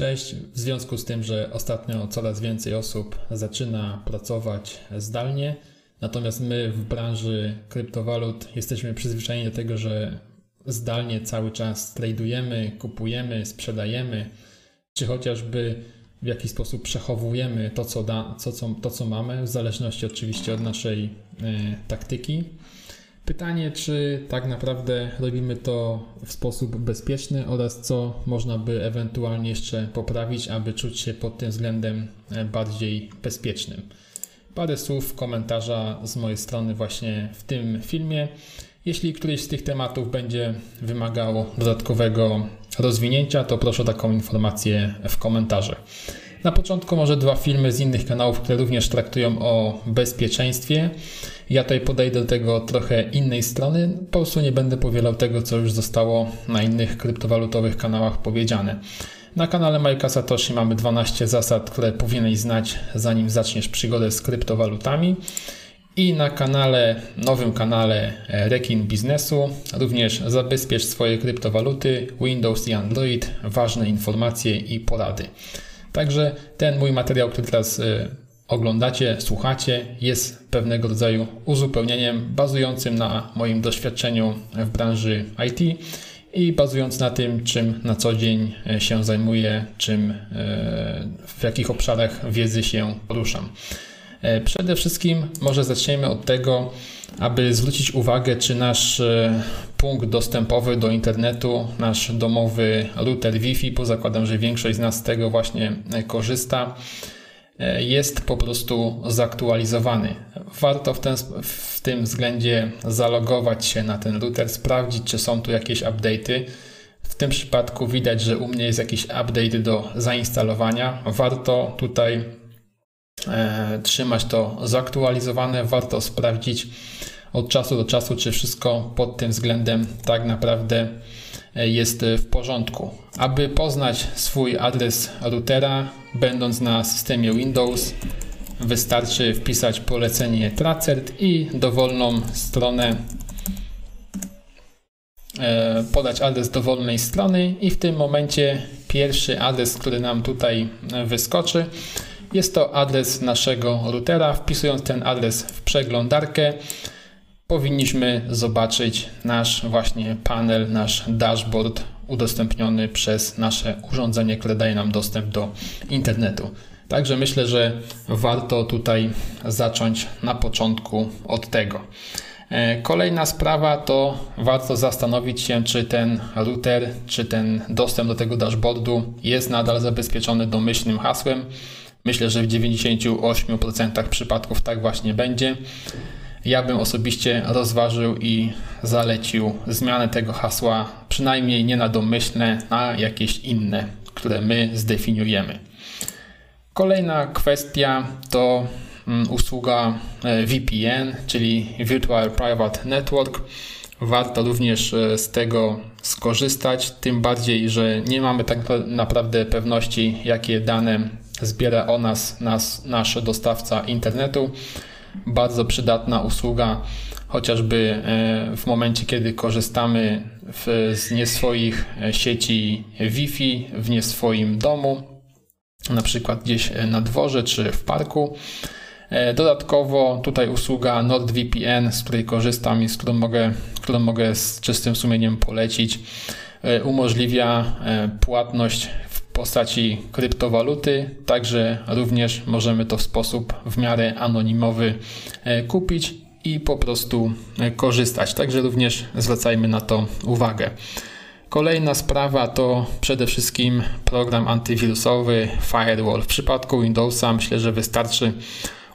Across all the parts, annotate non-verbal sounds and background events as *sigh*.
Cześć. W związku z tym, że ostatnio coraz więcej osób zaczyna pracować zdalnie, natomiast my w branży kryptowalut jesteśmy przyzwyczajeni do tego, że zdalnie cały czas tradujemy, kupujemy, sprzedajemy, czy chociażby w jakiś sposób przechowujemy to, co, da, to, co, to, co mamy, w zależności oczywiście od naszej y, taktyki. Pytanie, czy tak naprawdę robimy to w sposób bezpieczny oraz co można by ewentualnie jeszcze poprawić, aby czuć się pod tym względem e, bardziej bezpiecznym. Parę słów komentarza z mojej strony właśnie w tym filmie. Jeśli któryś z tych tematów będzie wymagał dodatkowego rozwinięcia, to proszę o taką informację w komentarzu. Na początku może dwa filmy z innych kanałów, które również traktują o bezpieczeństwie. Ja tutaj podejdę do tego trochę innej strony. Po prostu nie będę powielał tego, co już zostało na innych kryptowalutowych kanałach powiedziane. Na kanale Majka Satoshi mamy 12 zasad, które powinieneś znać, zanim zaczniesz przygodę z kryptowalutami. I na kanale, nowym kanale Rekin Biznesu również zabezpiecz swoje kryptowaluty, Windows i Android, ważne informacje i porady. Także ten mój materiał, który teraz y, oglądacie, słuchacie, jest pewnego rodzaju uzupełnieniem bazującym na moim doświadczeniu w branży IT i bazując na tym, czym na co dzień y, się zajmuję, czym, y, w jakich obszarach wiedzy się poruszam. Przede wszystkim może zaczniemy od tego, aby zwrócić uwagę, czy nasz punkt dostępowy do internetu, nasz domowy router Wi-Fi, bo zakładam, że większość z nas z tego właśnie korzysta, e, jest po prostu zaktualizowany. Warto w, ten, w tym względzie zalogować się na ten router, sprawdzić, czy są tu jakieś update'y. W tym przypadku widać, że u mnie jest jakiś update do zainstalowania. Warto tutaj e, trzymać to zaktualizowane, warto sprawdzić, od czasu do czasu, czy wszystko pod tym względem tak naprawdę e, jest w porządku. Aby poznać swój adres routera, będąc na systemie Windows, wystarczy wpisać polecenie tracert i dowolną stronę e, podać adres dowolnej strony i w tym momencie pierwszy adres, który nam tutaj wyskoczy, jest to adres naszego routera. Wpisując ten adres w przeglądarkę, powinniśmy zobaczyć nasz właśnie panel, nasz dashboard udostępniony przez nasze urządzenie, które daje nam dostęp do internetu. Także myślę, że warto tutaj zacząć na początku od tego. E, kolejna sprawa to warto zastanowić się, czy ten router, czy ten dostęp do tego dashboardu jest nadal zabezpieczony domyślnym hasłem. Myślę, że w 98% przypadków tak właśnie będzie ja bym osobiście rozważył i zalecił zmianę tego hasła, przynajmniej nie na domyślne, a jakieś inne, które my zdefiniujemy. Kolejna kwestia to mm, usługa e, VPN, czyli Virtual Private Network. Warto również e, z tego skorzystać, tym bardziej, że nie mamy tak naprawdę pewności, jakie dane zbiera o nas, nas nasz dostawca internetu bardzo przydatna usługa, chociażby e, w momencie, kiedy korzystamy w, z nie swoich e, sieci Wi-Fi w nie swoim domu, na przykład gdzieś e, na dworze czy w parku. Dodatkowo tutaj usługa NordVPN, z której korzystam i z którą mogę, którą mogę z czystym sumieniem polecić, umożliwia płatność postaci kryptowaluty, także również możemy to w sposób w miarę anonimowy e, kupić i po prostu e, korzystać. Także również zwracajmy na to uwagę. Kolejna sprawa to przede wszystkim program antywirusowy Firewall. W przypadku Windowsa myślę, że wystarczy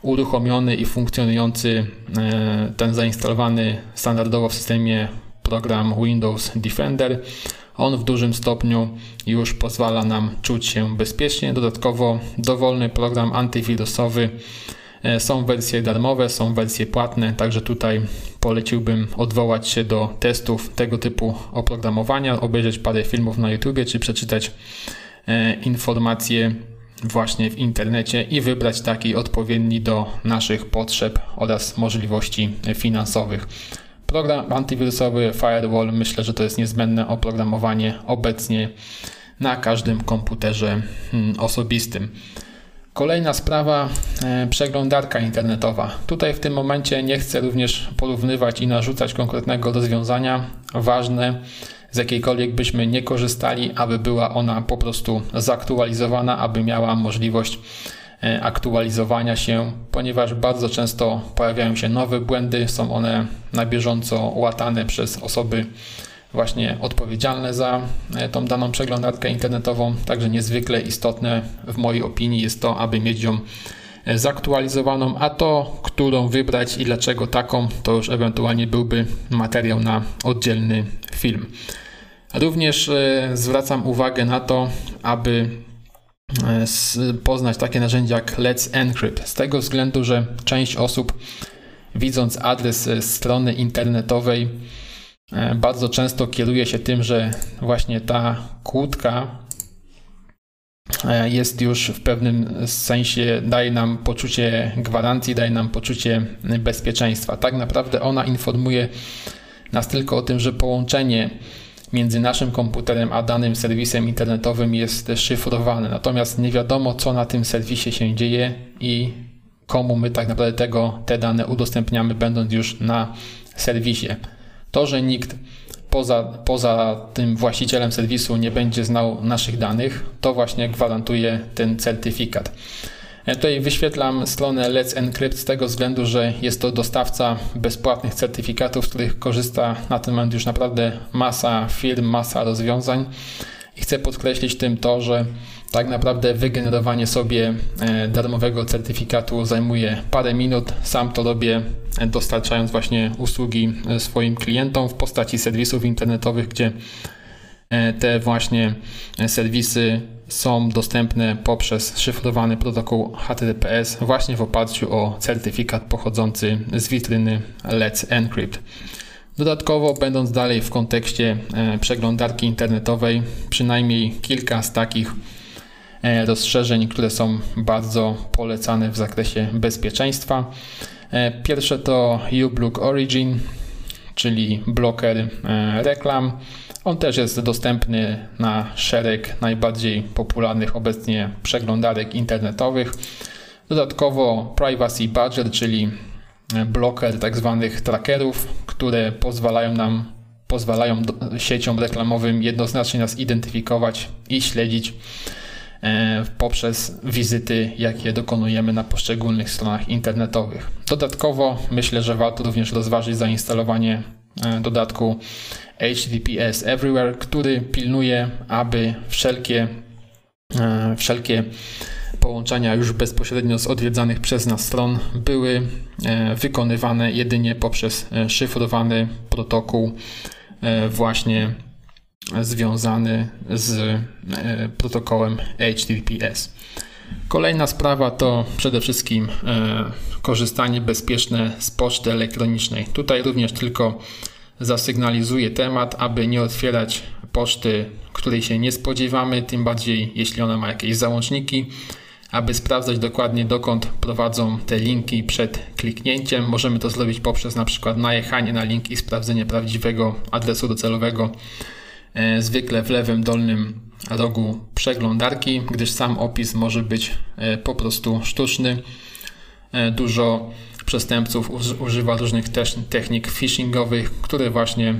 uruchomiony i funkcjonujący e, ten zainstalowany standardowo w systemie program Windows Defender. On w dużym stopniu już pozwala nam czuć się bezpiecznie. Dodatkowo dowolny program antywirusowy. E, są wersje darmowe, są wersje płatne, także tutaj poleciłbym odwołać się do testów tego typu oprogramowania, obejrzeć parę filmów na YouTube czy przeczytać e, informacje właśnie w internecie i wybrać taki odpowiedni do naszych potrzeb oraz możliwości finansowych. Program antywirusowy Firewall myślę, że to jest niezbędne oprogramowanie obecnie na każdym komputerze hmm, osobistym. Kolejna sprawa, e, przeglądarka internetowa. Tutaj w tym momencie nie chcę również porównywać i narzucać konkretnego rozwiązania. Ważne, z jakiejkolwiek byśmy nie korzystali, aby była ona po prostu zaktualizowana, aby miała możliwość aktualizowania się, ponieważ bardzo często pojawiają się nowe błędy, są one na bieżąco łatane przez osoby właśnie odpowiedzialne za e, tą daną przeglądarkę internetową. Także niezwykle istotne w mojej opinii jest to, aby mieć ją e, zaktualizowaną, a to, którą wybrać i dlaczego taką, to już ewentualnie byłby materiał na oddzielny film. Również e, zwracam uwagę na to, aby poznać takie narzędzia jak Let's Encrypt, z tego względu, że część osób widząc adres strony internetowej E, bardzo często kieruje się tym, że właśnie ta kłódka e, jest już w pewnym sensie, daje nam poczucie gwarancji, daje nam poczucie bezpieczeństwa. Tak naprawdę ona informuje nas tylko o tym, że połączenie między naszym komputerem a danym serwisem internetowym jest szyfrowane. Natomiast nie wiadomo, co na tym serwisie się dzieje i komu my tak naprawdę tego, te dane udostępniamy, będąc już na serwisie. To, że nikt poza, poza tym właścicielem serwisu nie będzie znał naszych danych, to właśnie gwarantuje ten certyfikat. Ja tutaj wyświetlam stronę Let's Encrypt z tego względu, że jest to dostawca bezpłatnych certyfikatów, z których korzysta na ten moment już naprawdę masa firm, masa rozwiązań. I chcę podkreślić tym to, że tak naprawdę wygenerowanie sobie e, darmowego certyfikatu zajmuje parę minut. Sam to robię e, dostarczając właśnie usługi e, swoim klientom w postaci serwisów internetowych, gdzie te właśnie serwisy są dostępne poprzez szyfrowany protokół HTTPS właśnie w oparciu o certyfikat pochodzący z witryny Let's Encrypt. Dodatkowo, będąc dalej w kontekście przeglądarki internetowej, przynajmniej kilka z takich E, rozszerzeń, które są bardzo polecane w zakresie bezpieczeństwa. E, pierwsze to uBlock Origin, czyli bloker e, reklam. On też jest dostępny na szereg najbardziej popularnych obecnie przeglądarek internetowych. Dodatkowo Privacy Badger, czyli bloker tak zwanych trackerów, które pozwalają nam pozwalają sieciom reklamowym jednoznacznie nas identyfikować i śledzić E, poprzez wizyty, jakie dokonujemy na poszczególnych stronach internetowych. Dodatkowo myślę, że warto również rozważyć zainstalowanie e, dodatku HTTPS Everywhere, który pilnuje, aby wszelkie, e, wszelkie połączenia już bezpośrednio z odwiedzanych przez nas stron były wykonywane jedynie poprzez szyfrowany protokół właśnie związany z e, protokołem HTTPS. Kolejna sprawa to przede wszystkim e, korzystanie bezpieczne z poczty elektronicznej. Tutaj również tylko zasygnalizuję temat, aby nie otwierać poczty, której się nie spodziewamy, tym bardziej jeśli ona ma jakieś załączniki. Aby sprawdzać dokładnie dokąd prowadzą te linki przed kliknięciem, możemy to zrobić poprzez na przykład najechanie na link i sprawdzenie prawdziwego adresu docelowego E, zwykle w lewym dolnym rogu przeglądarki, gdyż sam opis może być e, po prostu sztuczny. E, dużo przestępców używa różnych technik phishingowych, które właśnie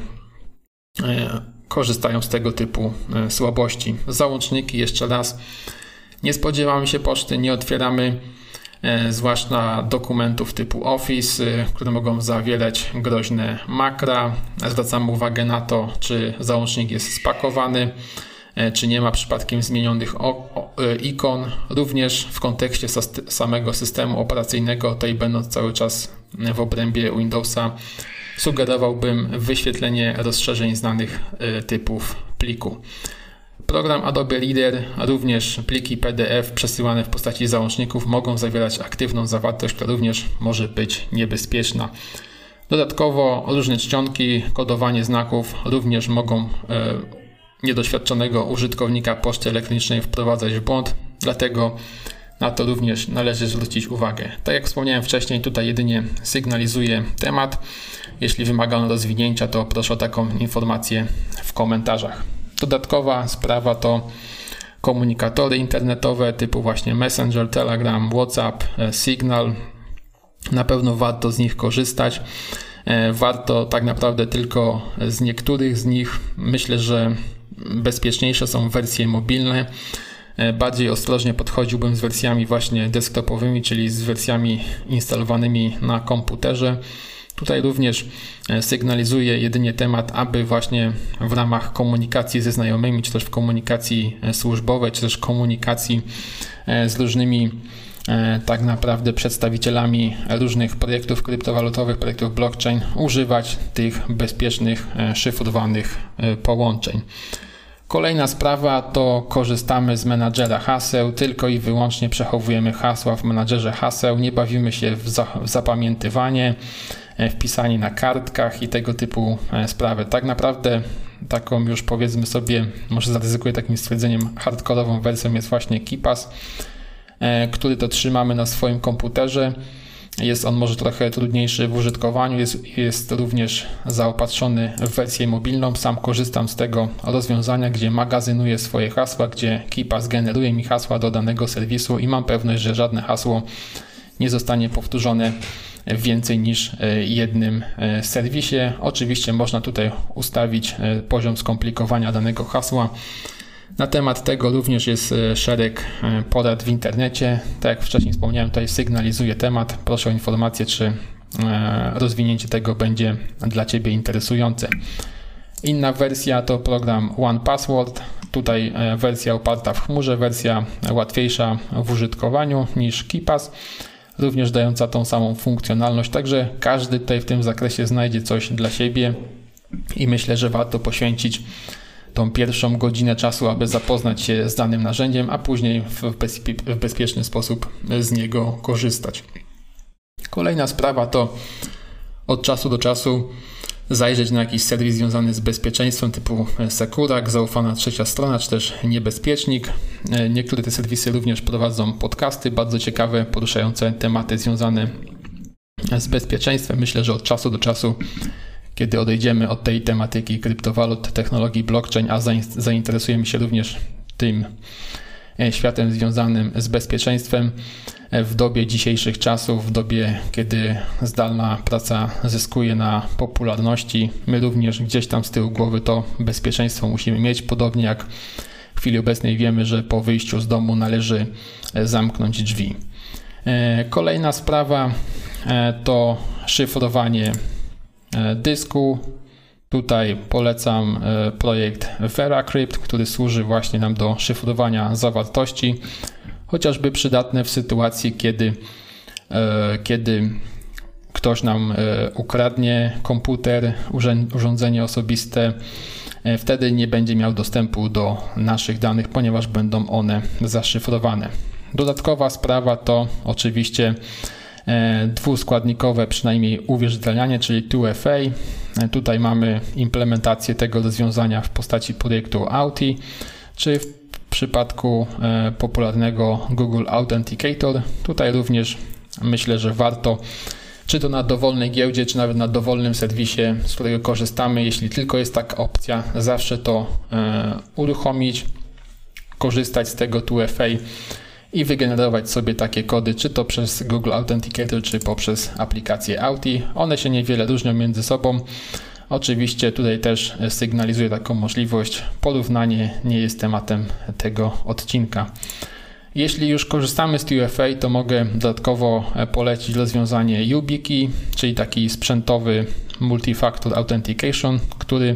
korzystają z tego typu słabości. Załączniki jeszcze raz. Nie spodziewamy się poczty, nie otwieramy E, zwłaszcza dokumentów typu Office, e, które mogą zawierać groźne makra. Zwracamy uwagę na to, czy załącznik jest spakowany, e, czy nie ma przypadkiem zmienionych ikon. Również w kontekście samego systemu operacyjnego, tej będąc cały czas w obrębie Windowsa, sugerowałbym wyświetlenie rozszerzeń znanych typów pliku. Program Adobe Reader, również pliki PDF przesyłane w postaci załączników mogą zawierać aktywną zawartość, która również może być niebezpieczna. Dodatkowo różne czcionki, kodowanie znaków również mogą e, niedoświadczonego użytkownika poczty elektronicznej wprowadzać w błąd, dlatego na to również należy zwrócić uwagę. Tak jak wspomniałem wcześniej, tutaj jedynie sygnalizuję temat. Jeśli wymaga on rozwinięcia, to proszę o taką informację w komentarzach. Dodatkowa sprawa to komunikatory internetowe typu właśnie Messenger, Telegram, WhatsApp, Signal. Na pewno warto z nich korzystać. Warto tak naprawdę tylko z niektórych z nich. Myślę, że bezpieczniejsze są wersje mobilne. E, bardziej ostrożnie podchodziłbym z wersjami właśnie desktopowymi, czyli z wersjami instalowanymi na komputerze. Tutaj również e, sygnalizuję jedynie temat, aby właśnie w ramach komunikacji ze znajomymi, czy też w komunikacji e, służbowej, czy też komunikacji z różnymi tak naprawdę przedstawicielami różnych projektów kryptowalutowych, projektów blockchain, używać tych bezpiecznych, szyfrowanych połączeń. Kolejna sprawa to korzystamy z menadżera haseł, tylko i wyłącznie przechowujemy hasła w menadżerze haseł, nie bawimy się w, za, w zapamiętywanie, e, wpisanie na kartkach i tego typu e, sprawy. Tak naprawdę taką już powiedzmy sobie, może zaryzykuję takim stwierdzeniem, hardkorową wersją jest właśnie KeePass, e, który to trzymamy na swoim komputerze. Jest on może trochę trudniejszy w użytkowaniu, jest, jest również zaopatrzony w wersję mobilną. Sam korzystam z tego rozwiązania, gdzie magazynuję swoje hasła, gdzie KeePass generuje mi hasła do danego serwisu i mam pewność, że żadne hasło nie zostanie powtórzone więcej niż e, jednym e, serwisie. Oczywiście można tutaj ustawić e, poziom skomplikowania danego hasła na temat tego również jest e, szereg e, porad w internecie. Tak jak wcześniej wspomniałem, tutaj sygnalizuję temat. Proszę o informację, czy e, rozwinięcie tego będzie dla Ciebie interesujące. Inna wersja to program One Password. Tutaj wersja oparta w chmurze, wersja łatwiejsza w użytkowaniu niż KeePass, również dająca tą samą funkcjonalność. Także każdy tutaj w tym zakresie znajdzie coś dla siebie i myślę, że warto poświęcić tą pierwszą godzinę czasu, aby zapoznać się z danym narzędziem, a później w, bezpie w bezpieczny sposób z niego korzystać. Kolejna sprawa to od czasu do czasu zajrzeć na jakiś serwis związany z bezpieczeństwem typu Securak, zaufana trzecia strona, czy też niebezpiecznik. Niektóre te serwisy również prowadzą podcasty bardzo ciekawe, poruszające tematy związane z bezpieczeństwem. Myślę, że od czasu do czasu kiedy odejdziemy od tej tematyki kryptowalut, technologii blockchain, a zainteresujemy się również tym e, światem związanym z bezpieczeństwem e, w dobie dzisiejszych czasów, w dobie, kiedy zdalna praca zyskuje na popularności, my również gdzieś tam z tyłu głowy to bezpieczeństwo musimy mieć, podobnie jak w chwili obecnej wiemy, że po wyjściu z domu należy e, zamknąć drzwi. Kolejna sprawa to szyfrowanie dysku. Tutaj polecam e, projekt VeraCrypt, który służy właśnie nam do szyfrowania zawartości, chociażby przydatne w sytuacji, kiedy, e, kiedy ktoś nam ukradnie komputer, urządzenie osobiste, wtedy nie będzie miał dostępu do naszych danych, ponieważ będą one zaszyfrowane. Dodatkowa sprawa to oczywiście E, dwuskładnikowe przynajmniej uwierzytelnianie, czyli 2FA. E, tutaj mamy implementację tego rozwiązania w postaci projektu Auti, czy w przypadku e, popularnego Google Authenticator. Tutaj również myślę, że warto czy to na dowolnej giełdzie, czy nawet na dowolnym serwisie, z którego korzystamy, jeśli tylko jest taka opcja, zawsze to uruchomić, korzystać z tego 2FA i wygenerować sobie takie kody, czy to przez Google Authenticator, czy poprzez aplikację Auti. One się niewiele różnią między sobą. Oczywiście tutaj też sygnalizuję taką możliwość. Porównanie nie jest tematem tego odcinka. Jeśli już korzystamy z TUFA, to mogę dodatkowo polecić rozwiązanie YubiKey, czyli taki sprzętowy Multifactor Authentication, który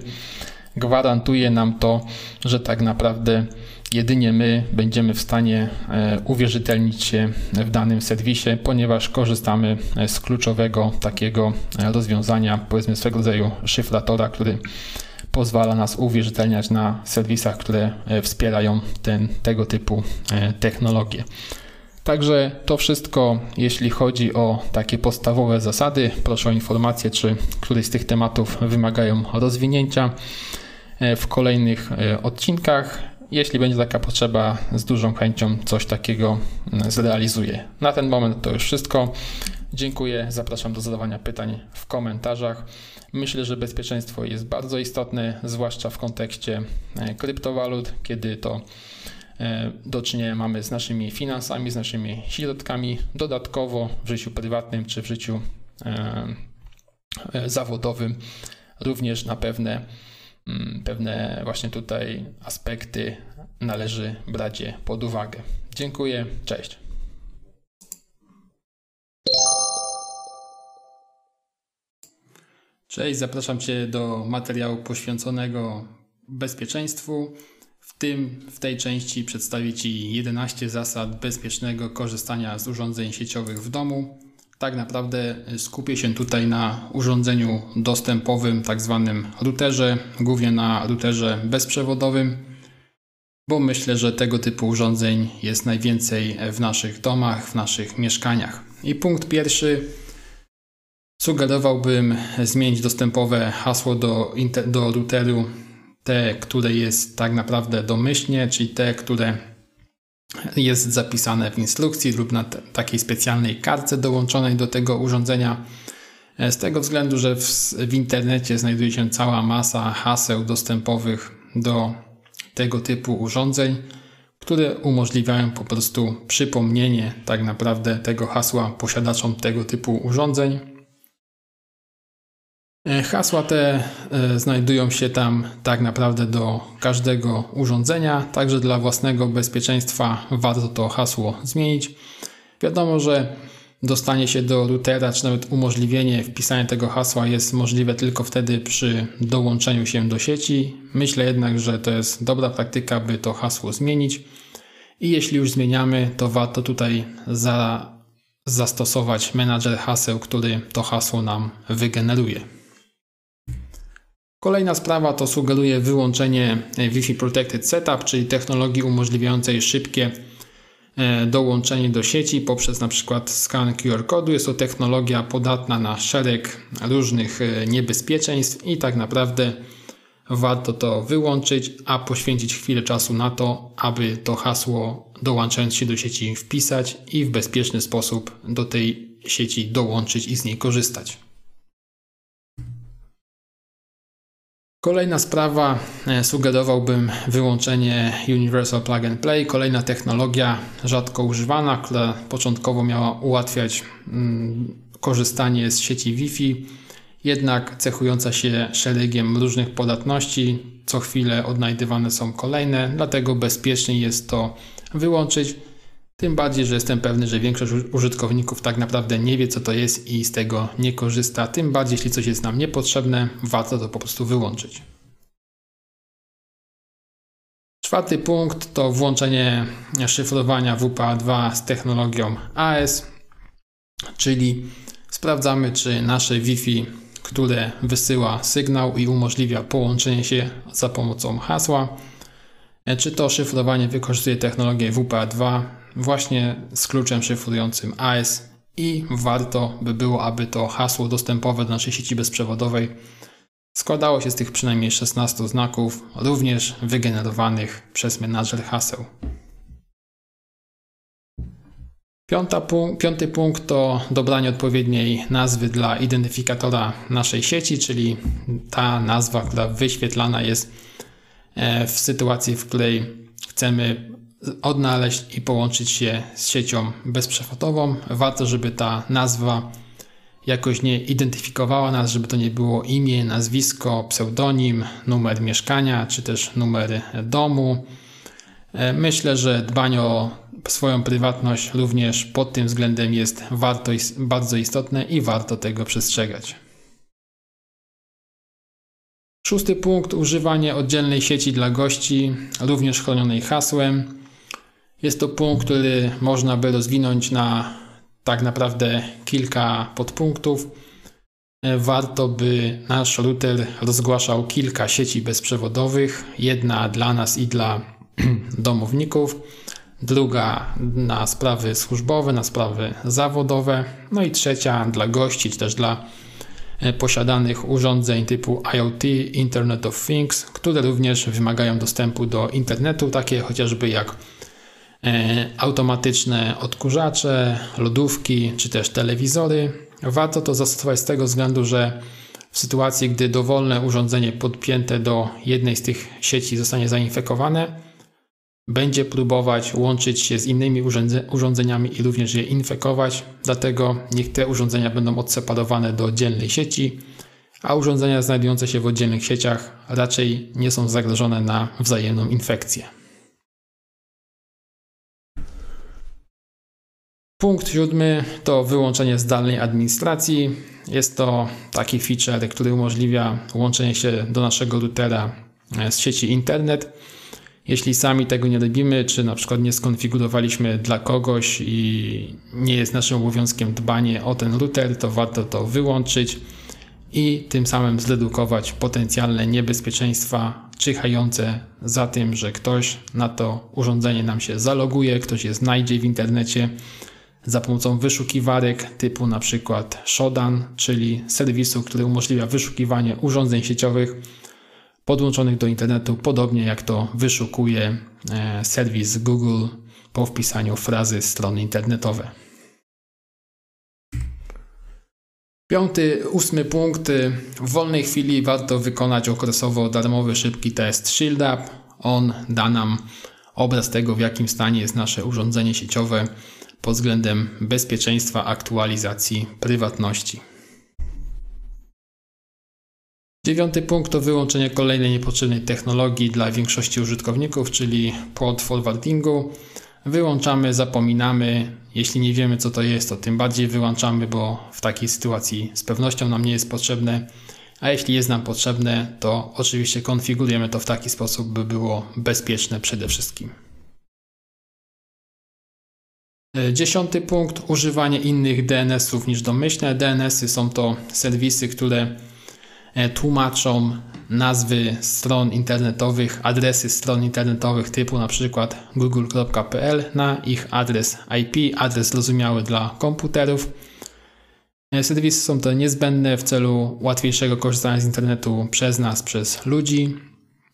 gwarantuje nam to, że tak naprawdę jedynie my będziemy w stanie e, uwierzytelnić się w danym serwisie, ponieważ korzystamy e, z kluczowego takiego e, rozwiązania, powiedzmy swego rodzaju szyfratora, który pozwala nas uwierzytelniać na serwisach, które wspierają ten, tego typu technologie. Także to wszystko, jeśli chodzi o takie podstawowe zasady. Proszę o informację, czy któryś z tych tematów wymagają rozwinięcia w kolejnych odcinkach. Jeśli będzie taka potrzeba, z dużą chęcią coś takiego mm, zrealizuję. Na ten moment to już wszystko. Dziękuję, zapraszam do zadawania pytań w komentarzach. Myślę, że bezpieczeństwo jest bardzo istotne, zwłaszcza w kontekście e, kryptowalut, kiedy to e, do czynienia mamy z naszymi finansami, z naszymi środkami, dodatkowo w życiu prywatnym czy w życiu zawodowym, również na pewne, pewne właśnie tutaj aspekty należy brać je pod uwagę. Dziękuję, cześć. Cześć, zapraszam Cię do materiału poświęconego bezpieczeństwu. W tym, w tej części przedstawię Ci 11 zasad bezpiecznego korzystania z urządzeń sieciowych w domu. Tak naprawdę skupię się tutaj na urządzeniu dostępowym, tak zwanym routerze, głównie na routerze bezprzewodowym, bo myślę, że tego typu urządzeń jest najwięcej w naszych domach, w naszych mieszkaniach. I punkt pierwszy Sugerowałbym zmienić dostępowe hasło do, do routeru, te, które jest tak naprawdę domyślnie, czyli te, które jest zapisane w instrukcji lub na takiej specjalnej kartce dołączonej do tego urządzenia. Z tego względu, że w, w internecie znajduje się cała masa haseł dostępowych do tego typu urządzeń, które umożliwiają po prostu przypomnienie tak naprawdę tego hasła posiadaczom tego typu urządzeń. E, hasła te e, znajdują się tam tak naprawdę do każdego urządzenia, także dla własnego bezpieczeństwa warto to hasło zmienić. Wiadomo, że dostanie się do routera, czy nawet umożliwienie wpisania tego hasła jest możliwe tylko wtedy przy dołączeniu się do sieci. Myślę jednak, że to jest dobra praktyka, by to hasło zmienić. I jeśli już zmieniamy, to warto tutaj za, zastosować menadżer haseł, który to hasło nam wygeneruje. Kolejna sprawa to sugeruje wyłączenie e, Wi-Fi Protected Setup, czyli technologii umożliwiającej szybkie e, dołączenie do sieci poprzez na przykład skan QR kodu. Jest to technologia podatna na szereg różnych e, niebezpieczeństw i tak naprawdę warto to wyłączyć, a poświęcić chwilę czasu na to, aby to hasło dołączając się do sieci wpisać i w bezpieczny sposób do tej sieci dołączyć i z niej korzystać. Kolejna sprawa, e, sugerowałbym wyłączenie Universal Plug and Play. Kolejna technologia rzadko używana, która początkowo miała ułatwiać mm, korzystanie z sieci Wi-Fi, jednak cechująca się szeregiem różnych podatności. Co chwilę odnajdywane są kolejne, dlatego bezpieczniej jest to wyłączyć. Tym bardziej, że jestem pewny, że większość użytkowników tak naprawdę nie wie, co to jest i z tego nie korzysta. Tym bardziej, jeśli coś jest nam niepotrzebne, warto to po prostu wyłączyć. Czwarty punkt to włączenie szyfrowania WPA2 z technologią AS, czyli sprawdzamy, czy nasze Wi-Fi, które wysyła sygnał i umożliwia połączenie się za pomocą hasła, czy to szyfrowanie wykorzystuje technologię WPA2 właśnie z kluczem szyfrującym AES i warto by było, aby to hasło dostępowe do naszej sieci bezprzewodowej składało się z tych przynajmniej 16 znaków, również wygenerowanych przez menadżer haseł. piąty punkt to dobranie odpowiedniej nazwy dla identyfikatora naszej sieci, czyli ta nazwa, która wyświetlana jest e, w sytuacji, w której chcemy odnaleźć i połączyć się z siecią bezprzewodową. Warto, żeby ta nazwa jakoś nie identyfikowała nas, żeby to nie było imię, nazwisko, pseudonim, numer mieszkania czy też numer domu. E, myślę, że dbanie o swoją prywatność również pod tym względem jest warto, bardzo istotne i warto tego przestrzegać. Szósty punkt: używanie oddzielnej sieci dla gości, również chronionej hasłem. Jest to punkt, który można by rozwinąć na tak naprawdę kilka podpunktów. Warto, by nasz router rozgłaszał kilka sieci bezprzewodowych. Jedna dla nas i dla *clears throat* domowników, druga na sprawy służbowe, na sprawy zawodowe, no i trzecia dla gości, czy też dla e, posiadanych urządzeń typu IoT, Internet of Things, które również wymagają dostępu do internetu, takie chociażby jak e, automatyczne odkurzacze, lodówki czy też telewizory. Warto to zastosować z tego względu, że w sytuacji, gdy dowolne urządzenie podpięte do jednej z tych sieci zostanie zainfekowane, będzie próbować łączyć się z innymi urządzeniami i również je infekować. Dlatego niech te urządzenia będą odseparowane do oddzielnej sieci, a urządzenia znajdujące się w oddzielnych sieciach raczej nie są zagrożone na wzajemną infekcję. Punkt siódmy to wyłączenie zdalnej administracji. Jest to taki feature, który umożliwia łączenie się do naszego routera z sieci internet. Jeśli sami tego nie robimy, czy na przykład nie skonfigurowaliśmy dla kogoś i nie jest naszym obowiązkiem dbanie o ten router, to warto to wyłączyć i tym samym zredukować potencjalne niebezpieczeństwa czyhające za tym, że ktoś na to urządzenie nam się zaloguje, ktoś je znajdzie w internecie za pomocą wyszukiwarek typu na przykład Shodan, czyli serwisu, który umożliwia wyszukiwanie urządzeń sieciowych podłączonych do internetu, podobnie jak to wyszukuje e, serwis Google po wpisaniu frazy strony internetowe. Piąty, ósmy punkt. W wolnej chwili warto wykonać okresowo darmowy szybki test Shield Up. On da nam obraz tego, w jakim stanie jest nasze urządzenie sieciowe pod względem bezpieczeństwa, aktualizacji, prywatności. Dziewiąty punkt to wyłączenie kolejnej niepotrzebnej technologii dla większości użytkowników, czyli port forwardingu. Wyłączamy, zapominamy. Jeśli nie wiemy, co to jest, to tym bardziej wyłączamy, bo w takiej sytuacji z pewnością nam nie jest potrzebne. A jeśli jest nam potrzebne, to oczywiście konfigurujemy to w taki sposób, by było bezpieczne przede wszystkim. E, dziesiąty punkt używanie innych DNS-ów niż domyślne. DNS-y są to serwisy, które E, tłumaczą nazwy stron internetowych, adresy stron internetowych typu na przykład google.pl na ich adres IP, adres zrozumiały dla komputerów. E, serwisy są to niezbędne w celu łatwiejszego korzystania z internetu przez nas, przez ludzi,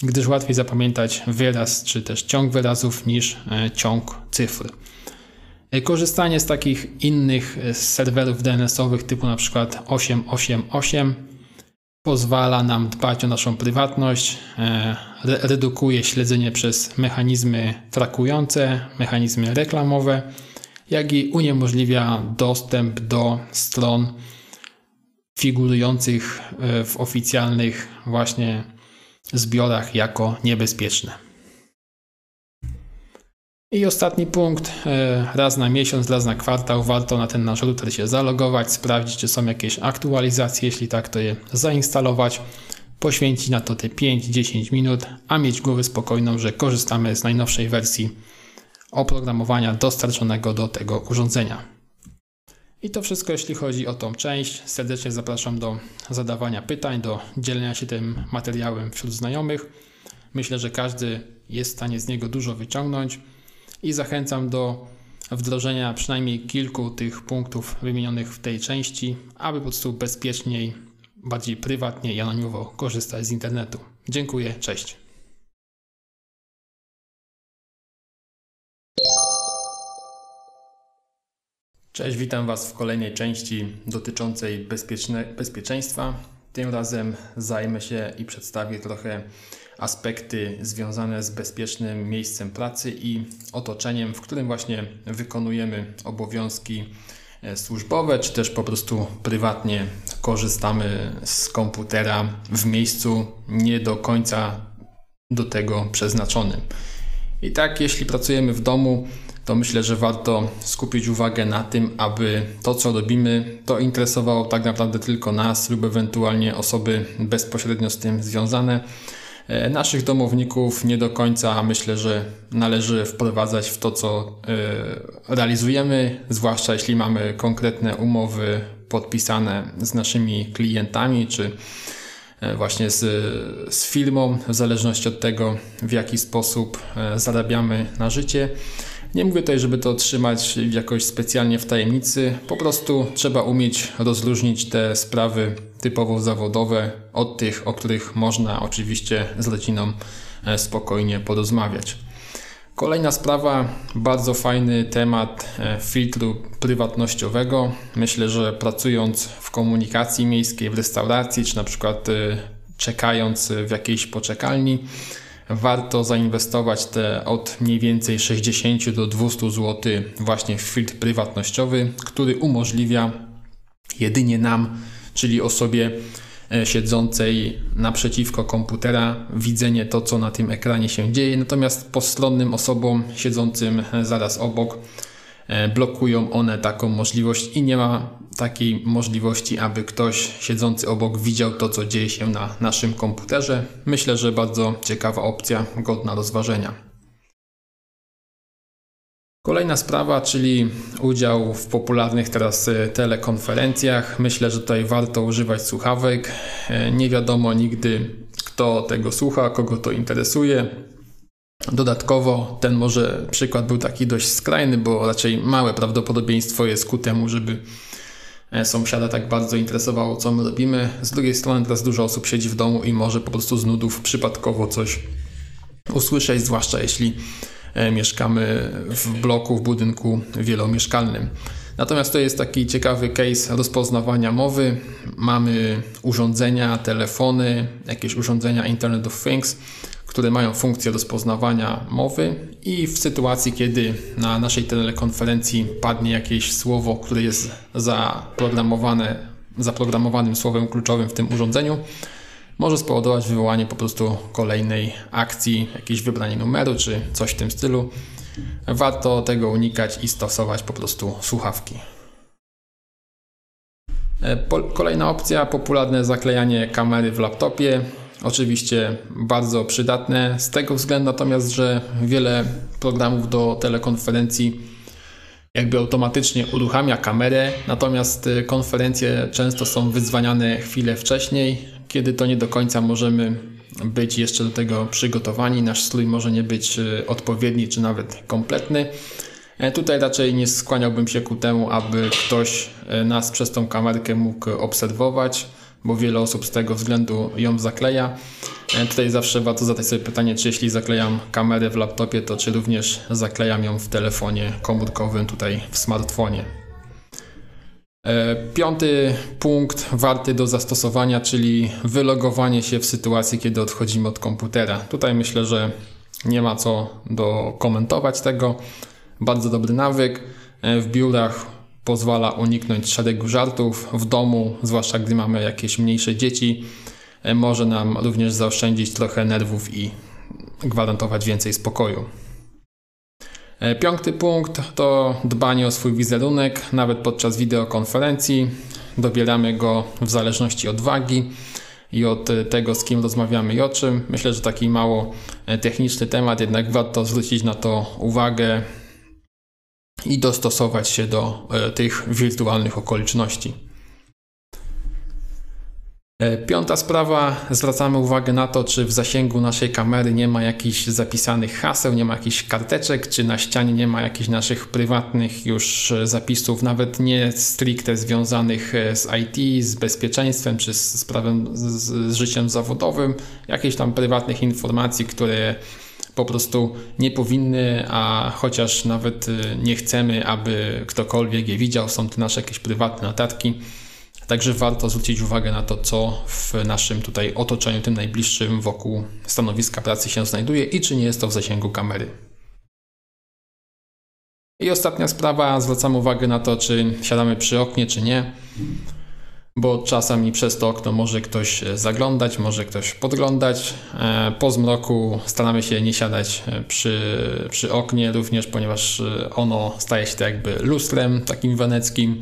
gdyż łatwiej zapamiętać wyraz czy też ciąg wyrazów niż ciąg cyfr. Korzystanie z takich innych serwerów DNS-owych typu na przykład 888 pozwala nam dbać o naszą prywatność, e, redukuje śledzenie przez mechanizmy trakujące, mechanizmy reklamowe, jak i uniemożliwia dostęp do stron figurujących e, w oficjalnych właśnie zbiorach jako niebezpieczne. I ostatni punkt, e, raz na miesiąc, raz na kwartał warto na ten nasz router się zalogować, sprawdzić czy są jakieś aktualizacje, jeśli tak to je zainstalować, poświęcić na to te 5-10 minut, a mieć głowę spokojną, że korzystamy z najnowszej wersji oprogramowania dostarczonego do tego urządzenia. I to wszystko jeśli chodzi o tą część. Serdecznie zapraszam do zadawania pytań, do dzielenia się tym materiałem wśród znajomych. Myślę, że każdy jest w stanie z niego dużo wyciągnąć i zachęcam do wdrożenia przynajmniej kilku tych punktów wymienionych w tej części, aby po prostu bezpieczniej, bardziej prywatnie i anonimowo korzystać z internetu. Dziękuję, cześć. Cześć, witam Was w kolejnej części dotyczącej bezpieczeństwa. Tym razem zajmę się i przedstawię trochę aspekty związane z bezpiecznym miejscem pracy i otoczeniem, w którym właśnie wykonujemy obowiązki e, służbowe, czy też po prostu prywatnie korzystamy z komputera w miejscu nie do końca do tego przeznaczonym. I tak, jeśli pracujemy w domu, to myślę, że warto skupić uwagę na tym, aby to, co robimy, to interesowało tak naprawdę tylko nas lub ewentualnie osoby bezpośrednio z tym związane naszych domowników nie do końca myślę, że należy wprowadzać w to, co e, realizujemy, zwłaszcza jeśli mamy konkretne umowy podpisane z naszymi klientami czy e, właśnie z, z firmą, w zależności od tego, w jaki sposób zarabiamy na życie. Nie mówię tutaj, żeby to trzymać jakoś specjalnie w tajemnicy, po prostu trzeba umieć rozróżnić te sprawy typowo zawodowe od tych, o których można oczywiście z rodziną e, spokojnie porozmawiać. Kolejna sprawa, bardzo fajny temat e, filtru prywatnościowego. Myślę, że pracując w komunikacji miejskiej, w restauracji, czy na przykład e, czekając w jakiejś poczekalni, warto zainwestować te od mniej więcej 60 do 200 zł właśnie w filtr prywatnościowy, który umożliwia jedynie nam, czyli osobie e, siedzącej naprzeciwko komputera, widzenie to, co na tym ekranie się dzieje, natomiast postronnym osobom siedzącym zaraz obok e, blokują one taką możliwość i nie ma takiej możliwości, aby ktoś siedzący obok widział to, co dzieje się na naszym komputerze. Myślę, że bardzo ciekawa opcja, godna rozważenia. Kolejna sprawa, czyli udział w popularnych teraz e, telekonferencjach. Myślę, że tutaj warto używać słuchawek. E, nie wiadomo nigdy, kto tego słucha, kogo to interesuje. Dodatkowo ten może przykład był taki dość skrajny, bo raczej małe prawdopodobieństwo jest ku temu, żeby e, sąsiada tak bardzo interesowało, co my robimy. Z drugiej strony teraz dużo osób siedzi w domu i może po prostu z nudów przypadkowo coś usłyszeć, zwłaszcza jeśli E, mieszkamy w bloku, w budynku wielomieszkalnym. Natomiast to jest taki ciekawy case rozpoznawania mowy. Mamy urządzenia, telefony, jakieś urządzenia Internet of Things, które mają funkcję rozpoznawania mowy i w sytuacji, kiedy na naszej telekonferencji padnie jakieś słowo, które jest zaprogramowane, zaprogramowanym słowem kluczowym w tym urządzeniu, może spowodować wywołanie po prostu kolejnej akcji, jakieś wybranie numeru czy coś w tym stylu. Warto tego unikać i stosować po prostu słuchawki. E, kolejna opcja, popularne zaklejanie kamery w laptopie. Oczywiście bardzo przydatne z tego względu natomiast, że wiele programów do telekonferencji jakby automatycznie uruchamia kamerę, natomiast e, konferencje często są wyzwaniane chwilę wcześniej, kiedy to nie do końca możemy być jeszcze do tego przygotowani. Nasz strój może nie być e, odpowiedni czy nawet kompletny. E, tutaj raczej nie skłaniałbym się ku temu, aby ktoś e, nas przez tą kamerkę mógł obserwować, bo wiele osób z tego względu ją zakleja. Tutaj zawsze warto zadać sobie pytanie, czy jeśli zaklejam kamerę w laptopie, to czy również zaklejam ją w telefonie komórkowym, tutaj w smartfonie. E, piąty punkt warty do zastosowania, czyli wylogowanie się w sytuacji, kiedy odchodzimy od komputera. Tutaj myślę, że nie ma co do komentować tego. Bardzo dobry nawyk. E, w biurach pozwala uniknąć szeregu żartów. W domu, zwłaszcza gdy mamy jakieś mniejsze dzieci, e, może nam również zaoszczędzić trochę nerwów i gwarantować więcej spokoju. E, piąty punkt to dbanie o swój wizerunek, nawet podczas wideokonferencji. Dobieramy go w zależności od wagi i od tego, z kim rozmawiamy i o czym. Myślę, że taki mało e, techniczny temat, jednak warto zwrócić na to uwagę i dostosować się do e, tych wirtualnych okoliczności. E, piąta sprawa, zwracamy uwagę na to, czy w zasięgu naszej kamery nie ma jakichś zapisanych haseł, nie ma jakichś karteczek, czy na ścianie nie ma jakichś naszych prywatnych już e, zapisów, nawet nie stricte związanych z IT, z bezpieczeństwem, czy z prawem, z, z życiem zawodowym, jakichś tam prywatnych informacji, które po prostu nie powinny, a chociaż nawet nie chcemy, aby ktokolwiek je widział, są to nasze jakieś prywatne notatki Także warto zwrócić uwagę na to, co w naszym tutaj otoczeniu, tym najbliższym wokół stanowiska pracy się znajduje i czy nie jest to w zasięgu kamery. I ostatnia sprawa, zwracam uwagę na to, czy siadamy przy oknie, czy nie, bo czasami przez to okno może ktoś zaglądać, może ktoś podglądać. E, po zmroku staramy się nie siadać przy, przy oknie, również ponieważ ono staje się tak jakby lustrem takim weneckim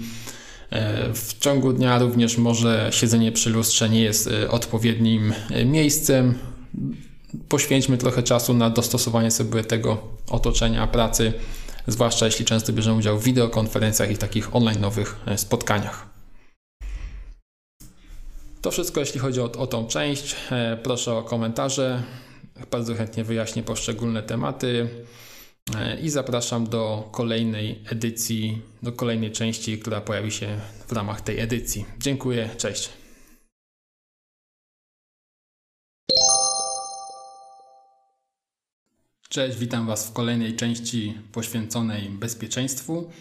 E, w ciągu dnia również może siedzenie przy lustrze nie jest e, odpowiednim e, miejscem. Poświęćmy trochę czasu na dostosowanie sobie tego otoczenia pracy, zwłaszcza jeśli często bierzemy udział w wideokonferencjach i takich online'owych spotkaniach. To wszystko, jeśli chodzi o, o tą część. Proszę o komentarze. Bardzo chętnie wyjaśnię poszczególne tematy. E, i zapraszam do kolejnej edycji, do kolejnej części, która pojawi się w ramach tej edycji. Dziękuję, cześć. Cześć, witam Was w kolejnej części poświęconej bezpieczeństwu.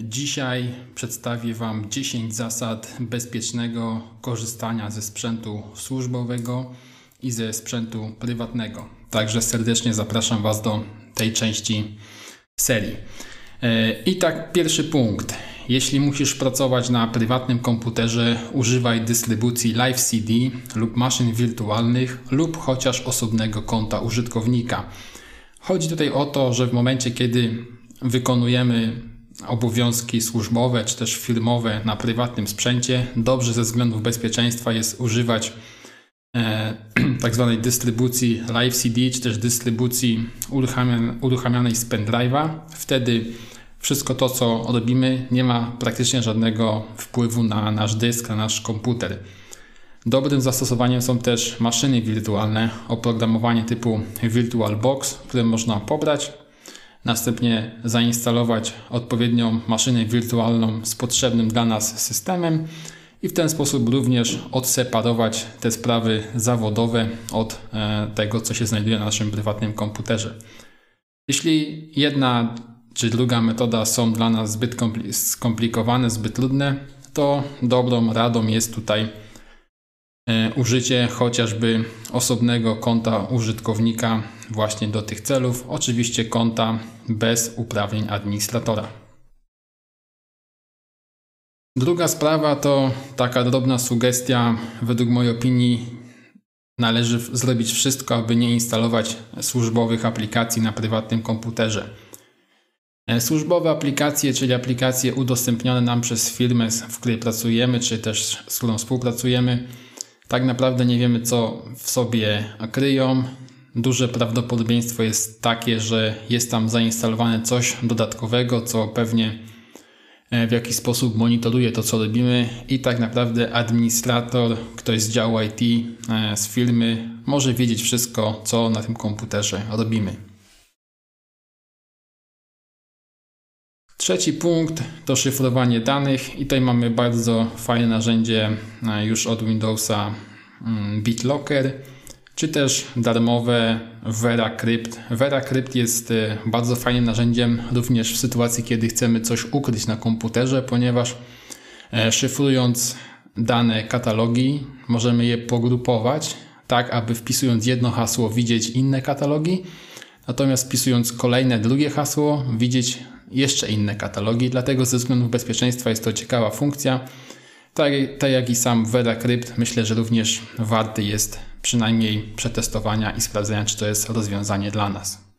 Dzisiaj przedstawię Wam 10 zasad bezpiecznego korzystania ze sprzętu służbowego i ze sprzętu prywatnego. Także serdecznie zapraszam Was do tej części serii. E, I tak, pierwszy punkt. Jeśli musisz pracować na prywatnym komputerze, używaj dystrybucji Live CD lub maszyn wirtualnych lub chociaż osobnego konta użytkownika. Chodzi tutaj o to, że w momencie, kiedy wykonujemy obowiązki służbowe czy też firmowe na prywatnym sprzęcie, dobrze ze względów bezpieczeństwa jest używać e, *clears throat* tak zwanej dystrybucji Live CD czy też dystrybucji uruchamianej z pendrive'a. Wtedy wszystko to, co robimy, nie ma praktycznie żadnego wpływu na nasz dysk, na nasz komputer. Dobrym zastosowaniem są też maszyny wirtualne, oprogramowanie typu VirtualBox, które można pobrać, następnie zainstalować odpowiednią maszynę wirtualną z potrzebnym dla nas systemem i w ten sposób również odseparować te sprawy zawodowe od e, tego, co się znajduje na naszym prywatnym komputerze. Jeśli jedna czy druga metoda są dla nas zbyt skomplikowane, zbyt trudne, to dobrą radą jest tutaj użycie chociażby osobnego konta użytkownika właśnie do tych celów, oczywiście konta bez uprawnień administratora. Druga sprawa to taka drobna sugestia. Według mojej opinii należy zrobić wszystko, aby nie instalować służbowych aplikacji na prywatnym komputerze. E, służbowe aplikacje, czyli aplikacje udostępnione nam przez firmę, w której pracujemy, czy też z którą współpracujemy, tak naprawdę nie wiemy, co w sobie kryją. Duże prawdopodobieństwo jest takie, że jest tam zainstalowane coś dodatkowego, co pewnie e, w jakiś sposób monitoruje to, co robimy, i tak naprawdę administrator, ktoś z działu IT, e, z firmy, może wiedzieć wszystko, co na tym komputerze robimy. Trzeci punkt to szyfrowanie danych i tutaj mamy bardzo fajne narzędzie e, już od Windowsa mm, BitLocker czy też darmowe VeraCrypt. VeraCrypt jest e, bardzo fajnym narzędziem również w sytuacji, kiedy chcemy coś ukryć na komputerze, ponieważ e, szyfrując dane katalogi możemy je pogrupować tak, aby wpisując jedno hasło widzieć inne katalogi, natomiast wpisując kolejne drugie hasło widzieć jeszcze inne katalogi, dlatego ze względów bezpieczeństwa jest to ciekawa funkcja. Tak, tak jak i sam VeraCrypt, myślę, że również warty jest przynajmniej przetestowania i sprawdzenia, czy to jest rozwiązanie dla nas.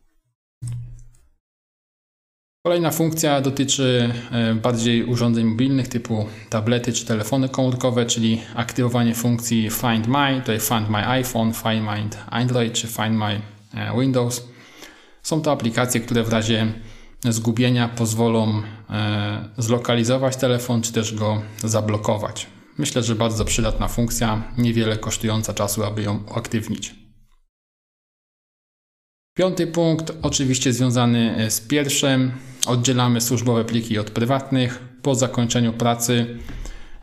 Kolejna funkcja dotyczy e, bardziej urządzeń mobilnych typu tablety czy telefony komórkowe, czyli aktywowanie funkcji Find My, tutaj Find My iPhone, Find My Android czy Find My e, Windows. Są to aplikacje, które w razie zgubienia pozwolą e, zlokalizować telefon, czy też go zablokować. Myślę, że bardzo przydatna funkcja, niewiele kosztująca czasu, aby ją uaktywnić. Piąty punkt, oczywiście związany e, z pierwszym. Oddzielamy służbowe pliki od prywatnych. Po zakończeniu pracy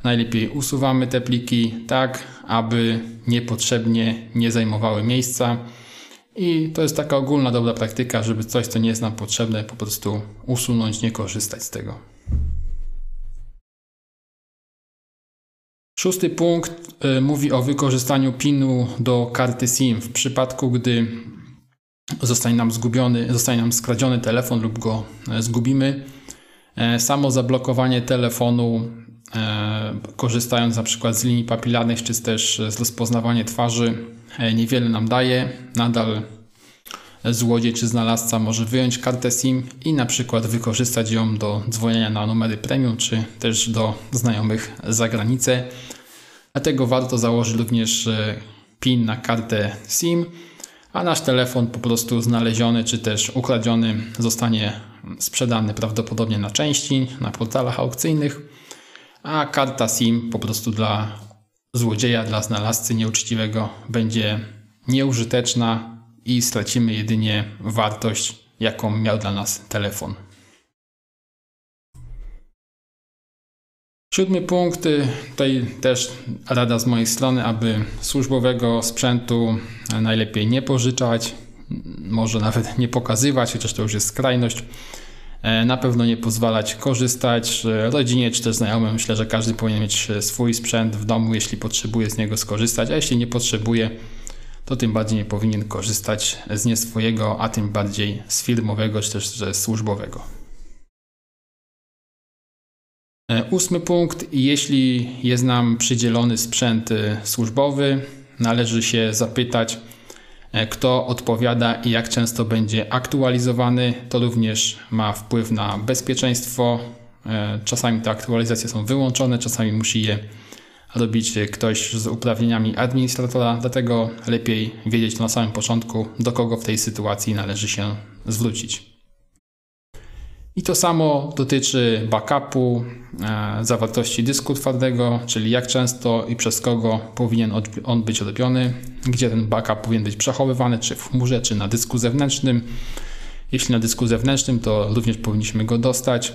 najlepiej usuwamy te pliki tak, aby niepotrzebnie nie zajmowały miejsca i to jest taka ogólna dobra praktyka, żeby coś, co nie jest nam potrzebne, po prostu usunąć, nie korzystać z tego. Szósty punkt y, mówi o wykorzystaniu PIN-u do karty SIM w przypadku, gdy zostanie nam zgubiony, zostanie nam skradziony telefon lub go e, zgubimy. E, samo zablokowanie telefonu, korzystając na przykład z linii papilarnych czy też z rozpoznawania twarzy, E, niewiele nam daje. Nadal złodziej czy znalazca może wyjąć kartę SIM i na przykład wykorzystać ją do dzwonienia na numery premium, czy też do znajomych za granicę. Dlatego warto założyć również e, PIN na kartę SIM, a nasz telefon po prostu znaleziony czy też ukradziony zostanie sprzedany prawdopodobnie na części na portalach aukcyjnych, a karta SIM po prostu dla złodzieja, dla znalazcy nieuczciwego będzie nieużyteczna i stracimy jedynie wartość, jaką miał dla nas telefon. Siódmy punkt, y, tutaj też rada z mojej strony, aby służbowego sprzętu najlepiej nie pożyczać, może nawet nie pokazywać, chociaż to już jest skrajność. E, na pewno nie pozwalać korzystać rodzinie czy też znajomym. Myślę, że każdy powinien mieć swój sprzęt w domu, jeśli potrzebuje z niego skorzystać, a jeśli nie potrzebuje, to tym bardziej nie powinien korzystać z nie swojego, a tym bardziej z firmowego czy też służbowego. E, ósmy punkt. Jeśli jest nam przydzielony sprzęt e, służbowy, należy się zapytać, e, kto odpowiada i jak często będzie aktualizowany. To również ma wpływ na bezpieczeństwo. Czasami te aktualizacje są wyłączone, czasami musi je robić ktoś z uprawnieniami administratora, dlatego lepiej wiedzieć na samym początku, do kogo w tej sytuacji należy się zwrócić. I to samo dotyczy backupu, e, zawartości dysku twardego, czyli jak często i przez kogo powinien on być robiony, gdzie ten backup powinien być przechowywany, czy w chmurze, czy na dysku zewnętrznym. Jeśli na dysku zewnętrznym, to również powinniśmy go dostać.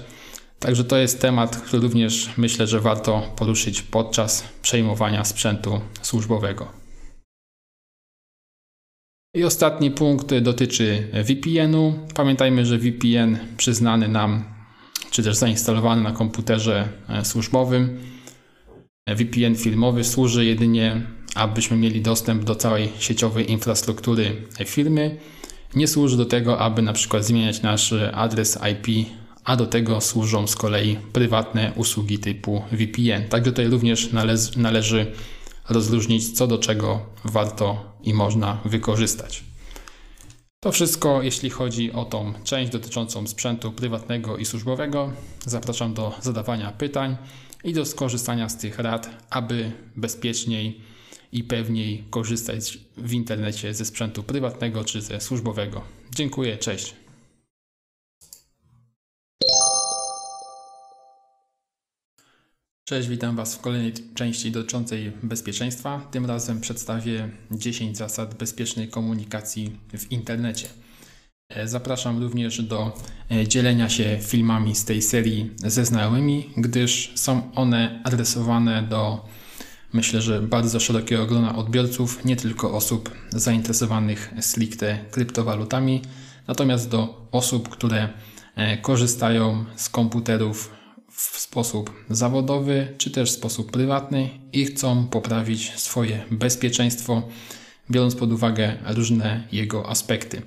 Także to jest temat, który również myślę, że warto poruszyć podczas przejmowania sprzętu służbowego. I ostatni punkt dotyczy VPN-u. Pamiętajmy, że VPN przyznany nam, czy też zainstalowany na komputerze e, służbowym, VPN filmowy służy jedynie, abyśmy mieli dostęp do całej sieciowej infrastruktury firmy. Nie służy do tego, aby na przykład zmieniać nasz adres IP a do tego służą z kolei prywatne usługi typu VPN. Także tutaj również należy, należy rozróżnić, co do czego warto i można wykorzystać. To wszystko, jeśli chodzi o tą część dotyczącą sprzętu prywatnego i służbowego. Zapraszam do zadawania pytań i do skorzystania z tych rad, aby bezpieczniej i pewniej korzystać w internecie ze sprzętu prywatnego czy ze służbowego. Dziękuję, cześć. Cześć, witam Was w kolejnej części dotyczącej bezpieczeństwa. Tym razem przedstawię 10 zasad bezpiecznej komunikacji w internecie. E, zapraszam również do e, dzielenia się filmami z tej serii ze znajomymi, gdyż są one adresowane do myślę, że bardzo szerokiego grona odbiorców, nie tylko osób zainteresowanych stricte kryptowalutami, natomiast do osób, które e, korzystają z komputerów w sposób zawodowy czy też w sposób prywatny i chcą poprawić swoje bezpieczeństwo, biorąc pod uwagę różne jego aspekty.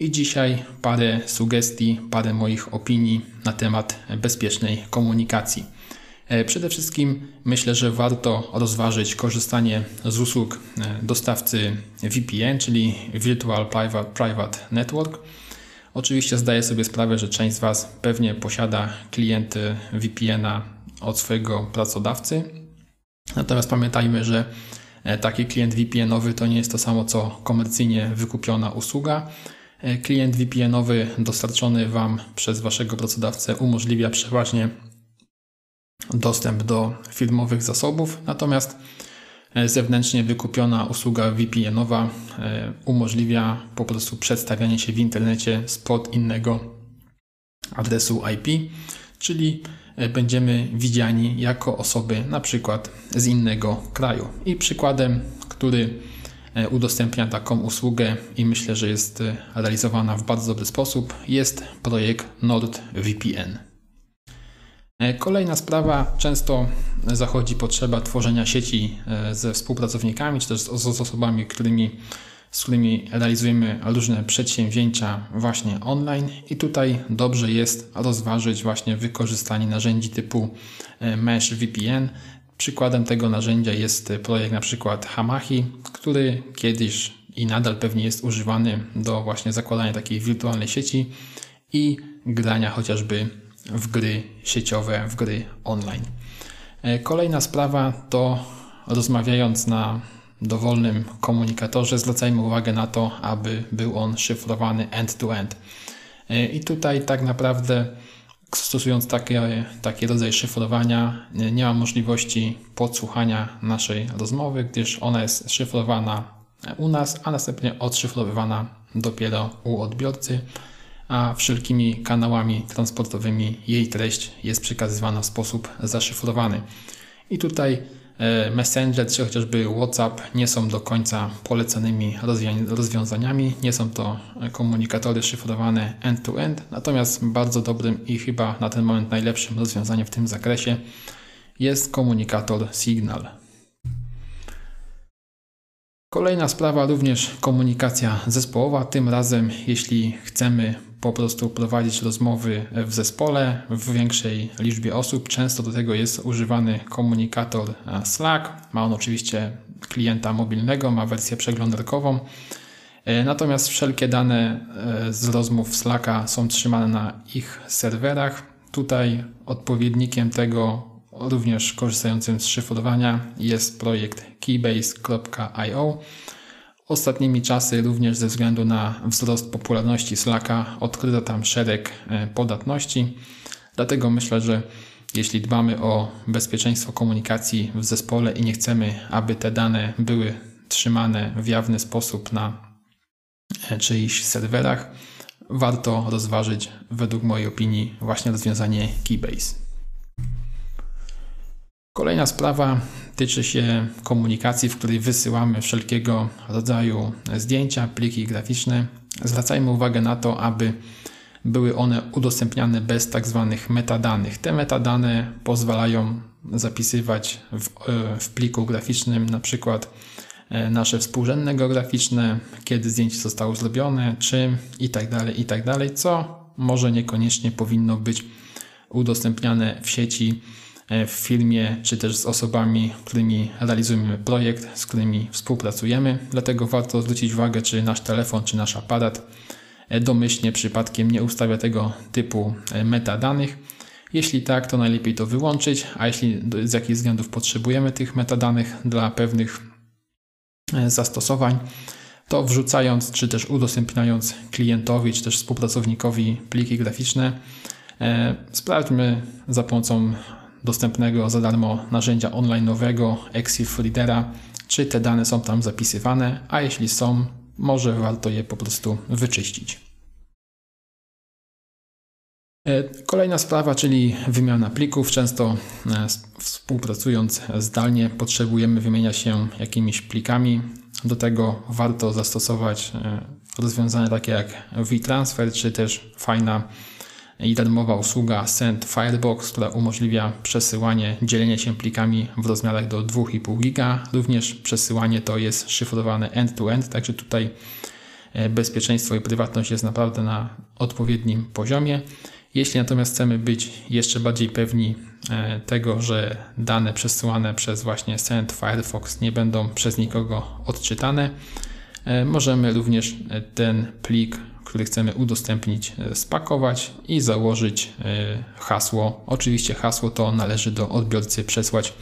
I dzisiaj parę sugestii, parę moich opinii na temat bezpiecznej komunikacji. E, przede wszystkim myślę, że warto rozważyć korzystanie z usług e, dostawcy VPN, czyli Virtual Private, Private Network Oczywiście zdaję sobie sprawę, że część z Was pewnie posiada klienty VPN-a od swojego pracodawcy. Natomiast pamiętajmy, że e, taki klient VPN-owy to nie jest to samo co komercyjnie wykupiona usługa. E, klient VPN-owy dostarczony Wam przez Waszego pracodawcę umożliwia przeważnie dostęp do firmowych zasobów, natomiast zewnętrznie wykupiona usługa VPN-owa e, umożliwia po prostu przedstawianie się w internecie spod innego adresu IP, czyli e, będziemy widziani jako osoby na przykład z innego kraju. I przykładem, który udostępnia taką usługę i myślę, że jest realizowana w bardzo dobry sposób, jest projekt NordVPN. E, kolejna sprawa, często zachodzi potrzeba tworzenia sieci e, ze współpracownikami, czy też z, osobami, którymi, z którymi realizujemy różne przedsięwzięcia właśnie online i tutaj dobrze jest rozważyć właśnie wykorzystanie narzędzi typu e, Mesh VPN. Przykładem tego narzędzia jest projekt na przykład Hamachi, który kiedyś i nadal pewnie jest używany do właśnie zakładania takiej wirtualnej sieci i grania chociażby w gry sieciowe, w gry online. E, kolejna sprawa to rozmawiając na dowolnym komunikatorze, zwracajmy uwagę na to, aby był on szyfrowany end-to-end. E, I tutaj tak naprawdę stosując taki, taki rodzaj szyfrowania e, nie ma możliwości podsłuchania naszej rozmowy, gdyż ona jest szyfrowana u nas, a następnie odszyfrowywana dopiero u odbiorcy a wszelkimi kanałami transportowymi jej treść jest przekazywana w sposób zaszyfrowany. I tutaj e, Messenger czy chociażby WhatsApp nie są do końca polecanymi rozwiązaniami. Nie są to komunikatory szyfrowane end-to-end, natomiast bardzo dobrym i chyba na ten moment najlepszym rozwiązaniem w tym zakresie jest komunikator Signal. Kolejna sprawa również komunikacja zespołowa. Tym razem, jeśli chcemy po prostu prowadzić rozmowy w zespole w większej liczbie osób, często do tego jest używany komunikator Slack. Ma on oczywiście klienta mobilnego, ma wersję przeglądarkową. E, natomiast wszelkie dane e, z rozmów Slacka są trzymane na ich serwerach. Tutaj odpowiednikiem tego również korzystającym z szyfrowania jest projekt keybase.io. Ostatnimi czasy, również ze względu na wzrost popularności Slacka, odkryto tam szereg e, podatności. Dlatego myślę, że jeśli dbamy o bezpieczeństwo komunikacji w zespole i nie chcemy, aby te dane były trzymane w jawny sposób na e, czyichś serwerach, warto rozważyć, według mojej opinii, właśnie rozwiązanie Keybase. Kolejna sprawa tyczy się komunikacji, w której wysyłamy wszelkiego rodzaju zdjęcia, pliki graficzne. Zwracajmy uwagę na to, aby były one udostępniane bez tak zwanych metadanych. Te metadane pozwalają zapisywać w, w pliku graficznym na przykład e, nasze współrzędne geograficzne, kiedy zdjęcie zostało zrobione, czym i tak dalej, i tak co może niekoniecznie powinno być udostępniane w sieci E, w firmie, czy też z osobami, którymi realizujemy projekt, z którymi współpracujemy. Dlatego warto zwrócić uwagę, czy nasz telefon, czy nasz aparat e, domyślnie przypadkiem nie ustawia tego typu e, metadanych. Jeśli tak, to najlepiej to wyłączyć, a jeśli z jakichś względów potrzebujemy tych metadanych dla pewnych zastosowań, to wrzucając czy też udostępniając klientowi czy też współpracownikowi pliki graficzne, sprawdźmy za pomocą dostępnego za darmo narzędzia online'owego Exif Readera, czy te dane są tam zapisywane, a jeśli są, może warto je po prostu wyczyścić. E, kolejna sprawa, czyli wymiana plików. Często e, współpracując zdalnie potrzebujemy wymieniać się jakimiś plikami. Do tego warto zastosować e, rozwiązania takie jak WeTransfer, czy też fajna i darmowa usługa Send Firebox, która umożliwia przesyłanie, dzielenie się plikami w rozmiarach do 2,5 giga. Również przesyłanie to jest szyfrowane end-to-end, także tutaj e, bezpieczeństwo i prywatność jest naprawdę na odpowiednim poziomie. Jeśli natomiast chcemy być jeszcze bardziej pewni e, tego, że dane przesyłane przez właśnie Send Firefox nie będą przez nikogo odczytane, możemy również ten plik który chcemy udostępnić, e, spakować i założyć e, hasło. Oczywiście hasło to należy do odbiorcy przesłać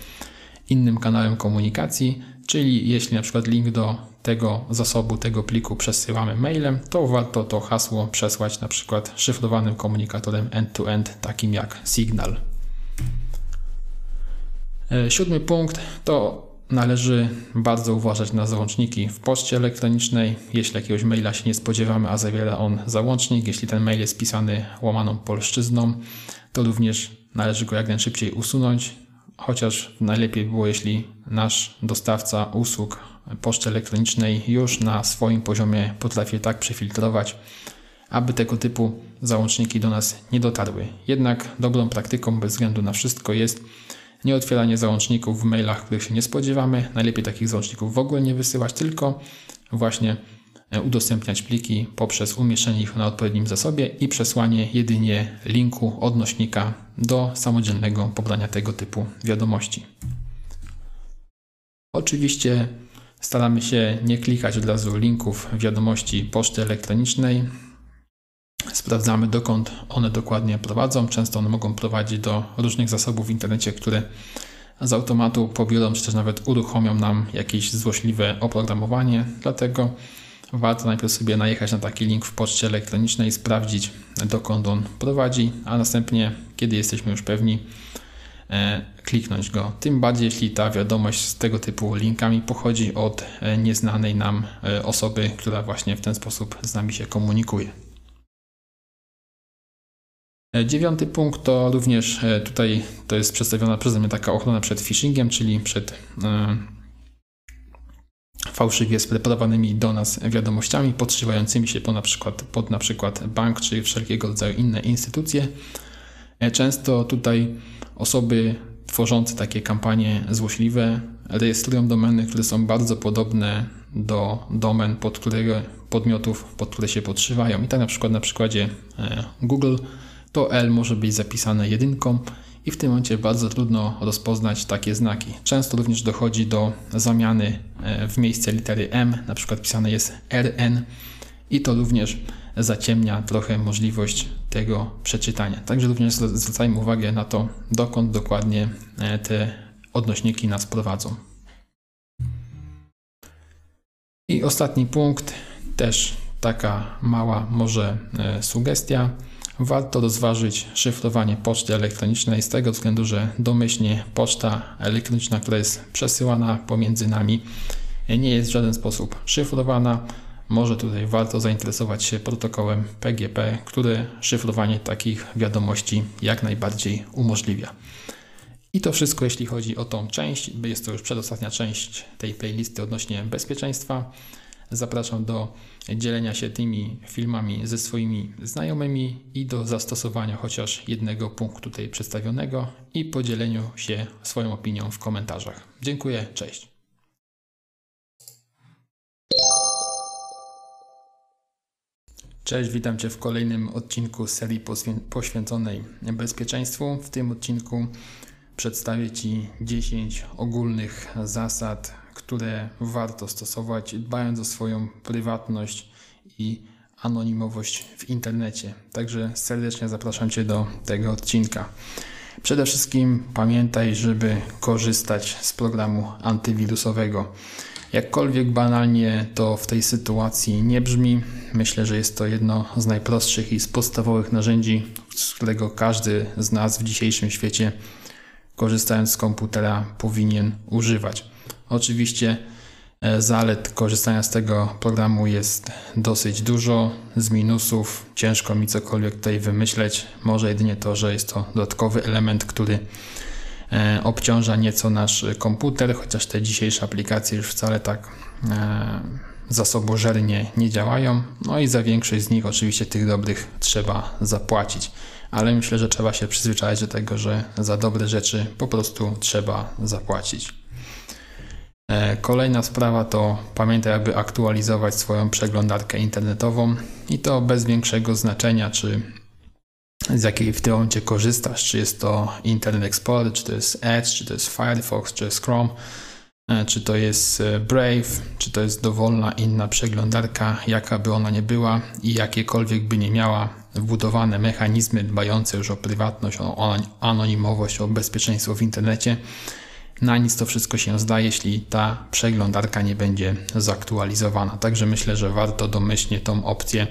innym kanałem komunikacji, czyli jeśli na przykład link do tego zasobu, tego pliku przesyłamy mailem, to warto to hasło przesłać na przykład szyfrowanym komunikatorem end-to-end, -end, takim jak Signal. E, siódmy punkt to Należy bardzo uważać na załączniki w poczcie elektronicznej. Jeśli jakiegoś maila się nie spodziewamy, a zawiera on załącznik, jeśli ten mail jest pisany łamaną polszczyzną, to również należy go jak najszybciej usunąć, chociaż najlepiej było, jeśli nasz dostawca usług poczty elektronicznej już na swoim poziomie potrafi tak przefiltrować, aby tego typu załączniki do nas nie dotarły. Jednak dobrą praktyką bez względu na wszystko jest nie otwieranie załączników w mailach, których się nie spodziewamy. Najlepiej takich załączników w ogóle nie wysyłać, tylko właśnie e, udostępniać pliki poprzez umieszczenie ich na odpowiednim zasobie i przesłanie jedynie linku odnośnika do samodzielnego pobrania tego typu wiadomości. Oczywiście staramy się nie klikać od razu linków wiadomości poczty elektronicznej, Sprawdzamy, dokąd one dokładnie prowadzą. Często one mogą prowadzić do różnych zasobów w internecie, które z automatu pobiorą, czy też nawet uruchomią nam jakieś złośliwe oprogramowanie. Dlatego warto najpierw sobie najechać na taki link w poczcie elektronicznej, sprawdzić, dokąd on prowadzi, a następnie, kiedy jesteśmy już pewni, e, kliknąć go. Tym bardziej, jeśli ta wiadomość z tego typu linkami pochodzi od e, nieznanej nam e, osoby, która właśnie w ten sposób z nami się komunikuje. Dziewiąty punkt to również tutaj to jest przedstawiona przeze mnie taka ochrona przed phishingiem, czyli przed fałszywie spreparowanymi do nas wiadomościami podszywającymi się pod na przykład, pod na przykład bank czy wszelkiego rodzaju inne instytucje. E, często tutaj osoby tworzące takie kampanie złośliwe rejestrują domeny, które są bardzo podobne do domen, pod które, podmiotów, pod które się podszywają. I tak na przykład na przykładzie e, Google to L może być zapisane jedynką i w tym momencie bardzo trudno rozpoznać takie znaki. Często również dochodzi do zamiany e, w miejsce litery M, na przykład pisane jest RN i to również zaciemnia trochę możliwość tego przeczytania. Także również zwracajmy uwagę na to, dokąd dokładnie e, te odnośniki nas prowadzą. I ostatni punkt, też taka mała może e, sugestia. Warto rozważyć szyfrowanie poczty elektronicznej z tego względu, że domyślnie poczta elektroniczna, która jest przesyłana pomiędzy nami, nie jest w żaden sposób szyfrowana. Może tutaj warto zainteresować się protokołem PGP, który szyfrowanie takich wiadomości jak najbardziej umożliwia. I to wszystko, jeśli chodzi o tą część. Jest to już przedostatnia część tej playlisty odnośnie bezpieczeństwa. Zapraszam do dzielenia się tymi filmami ze swoimi znajomymi i do zastosowania chociaż jednego punktu tutaj przedstawionego i podzieleniu się swoją opinią w komentarzach. Dziękuję, cześć. Cześć, witam Cię w kolejnym odcinku serii poświęconej bezpieczeństwu. W tym odcinku przedstawię Ci 10 ogólnych zasad które warto stosować, dbając o swoją prywatność i anonimowość w internecie. Także serdecznie zapraszam Cię do tego odcinka. Przede wszystkim pamiętaj, żeby korzystać z programu antywirusowego. Jakkolwiek banalnie to w tej sytuacji nie brzmi, myślę, że jest to jedno z najprostszych i z podstawowych narzędzi, z którego każdy z nas w dzisiejszym świecie, korzystając z komputera, powinien używać. Oczywiście e, zalet korzystania z tego programu jest dosyć dużo. Z minusów ciężko mi cokolwiek tutaj wymyśleć. Może jedynie to, że jest to dodatkowy element, który e, obciąża nieco nasz komputer, chociaż te dzisiejsze aplikacje już wcale tak e, zasobożernie nie działają. No i za większość z nich oczywiście tych dobrych trzeba zapłacić. Ale myślę, że trzeba się przyzwyczaić do tego, że za dobre rzeczy po prostu trzeba zapłacić. E, kolejna sprawa to pamiętaj, aby aktualizować swoją przeglądarkę internetową i to bez większego znaczenia, czy z jakiej w tym momencie korzystasz, czy jest to Internet Explorer, czy to jest Edge, czy to jest Firefox, czy jest Chrome, e, czy to jest e, Brave, czy to jest dowolna inna przeglądarka, jaka by ona nie była i jakiekolwiek by nie miała wbudowane mechanizmy dbające już o prywatność, o anonimowość, o bezpieczeństwo w internecie na nic to wszystko się zda, jeśli ta przeglądarka nie będzie zaktualizowana. Także myślę, że warto domyślnie tą opcję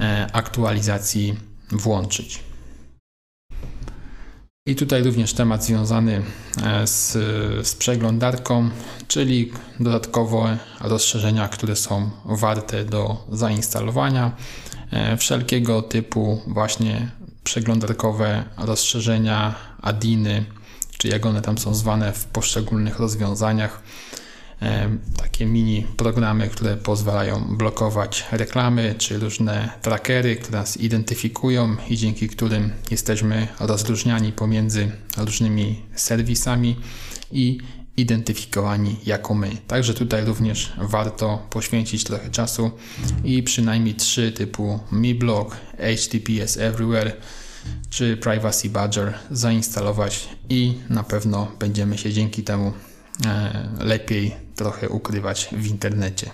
e, aktualizacji włączyć. I tutaj również temat związany e, z, z przeglądarką, czyli dodatkowe rozszerzenia, które są warte do zainstalowania. E, wszelkiego typu właśnie przeglądarkowe rozszerzenia, adiny, czy jak one tam są zwane w poszczególnych rozwiązaniach. E, takie mini programy, które pozwalają blokować reklamy, czy różne trackery, które nas identyfikują i dzięki którym jesteśmy rozróżniani pomiędzy różnymi serwisami i identyfikowani jako my. Także tutaj również warto poświęcić trochę czasu i przynajmniej trzy typu MiBlock, HTTPS Everywhere czy Privacy Badger zainstalować i na pewno będziemy się dzięki temu e, lepiej trochę ukrywać w internecie.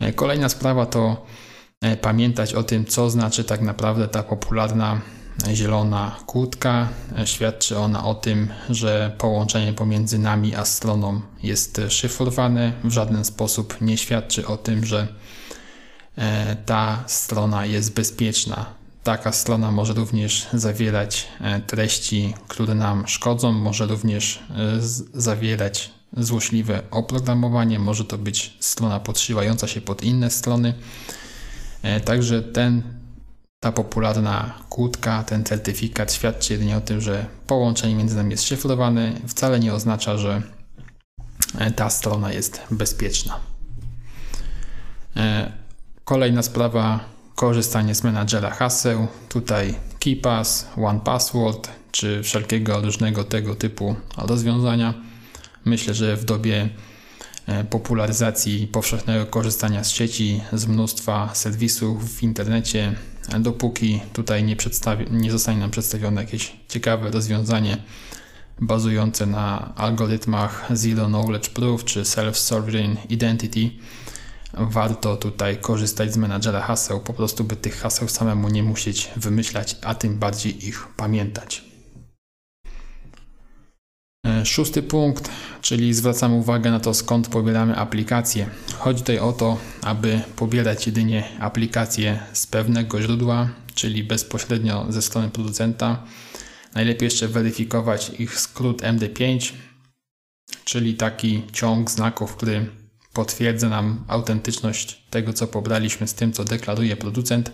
E, kolejna sprawa to e, pamiętać o tym, co znaczy tak naprawdę ta popularna zielona kłódka. Świadczy ona o tym, że połączenie pomiędzy nami a stroną jest szyfrowane. W żaden sposób nie świadczy o tym, że ta strona jest bezpieczna. Taka strona może również zawierać e, treści, które nam szkodzą, może również e, zawierać złośliwe oprogramowanie, może to być strona podszywająca się pod inne strony. E, także ten Ta popularna kłódka, ten certyfikat świadczy jedynie o tym, że połączenie między nami jest szyfrowane, wcale nie oznacza, że ta strona jest bezpieczna. Kolejna sprawa, korzystanie z menadżera haseł. Tutaj KeePass, OnePassword czy wszelkiego różnego tego typu rozwiązania. Myślę, że w dobie e, popularyzacji powszechnego korzystania z sieci, z mnóstwa serwisów w internecie, dopóki tutaj nie, nie zostanie nam przedstawione jakieś ciekawe rozwiązanie bazujące na algorytmach Zero Knowledge Proof czy Self-Sovereign Identity, warto tutaj korzystać z menadżera haseł, po prostu by tych haseł samemu nie musieć wymyślać, a tym bardziej ich pamiętać. E, szósty punkt, czyli zwracamy uwagę na to, skąd pobieramy aplikacje. Chodzi tutaj o to, aby pobierać jedynie aplikacje z pewnego źródła, czyli bezpośrednio ze strony producenta. Najlepiej jeszcze weryfikować ich skrót MD5, czyli taki ciąg znaków, który potwierdza nam autentyczność tego, co pobraliśmy z tym, co deklaruje producent.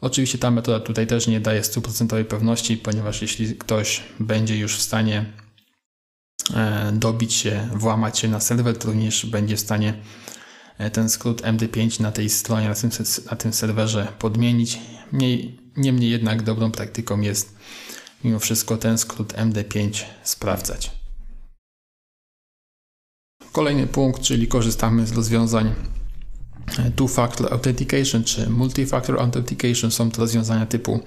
Oczywiście ta metoda tutaj też nie daje stuprocentowej pewności, ponieważ jeśli ktoś będzie już w stanie e, dobić się, włamać się na serwer, to również będzie w stanie e, ten skrót MD5 na tej stronie, na tym, na tym serwerze podmienić. Niemniej jednak dobrą praktyką jest mimo wszystko ten skrót MD5 sprawdzać. Kolejny punkt, czyli korzystamy z rozwiązań Two-Factor Authentication czy Multi-Factor Authentication. Są to rozwiązania typu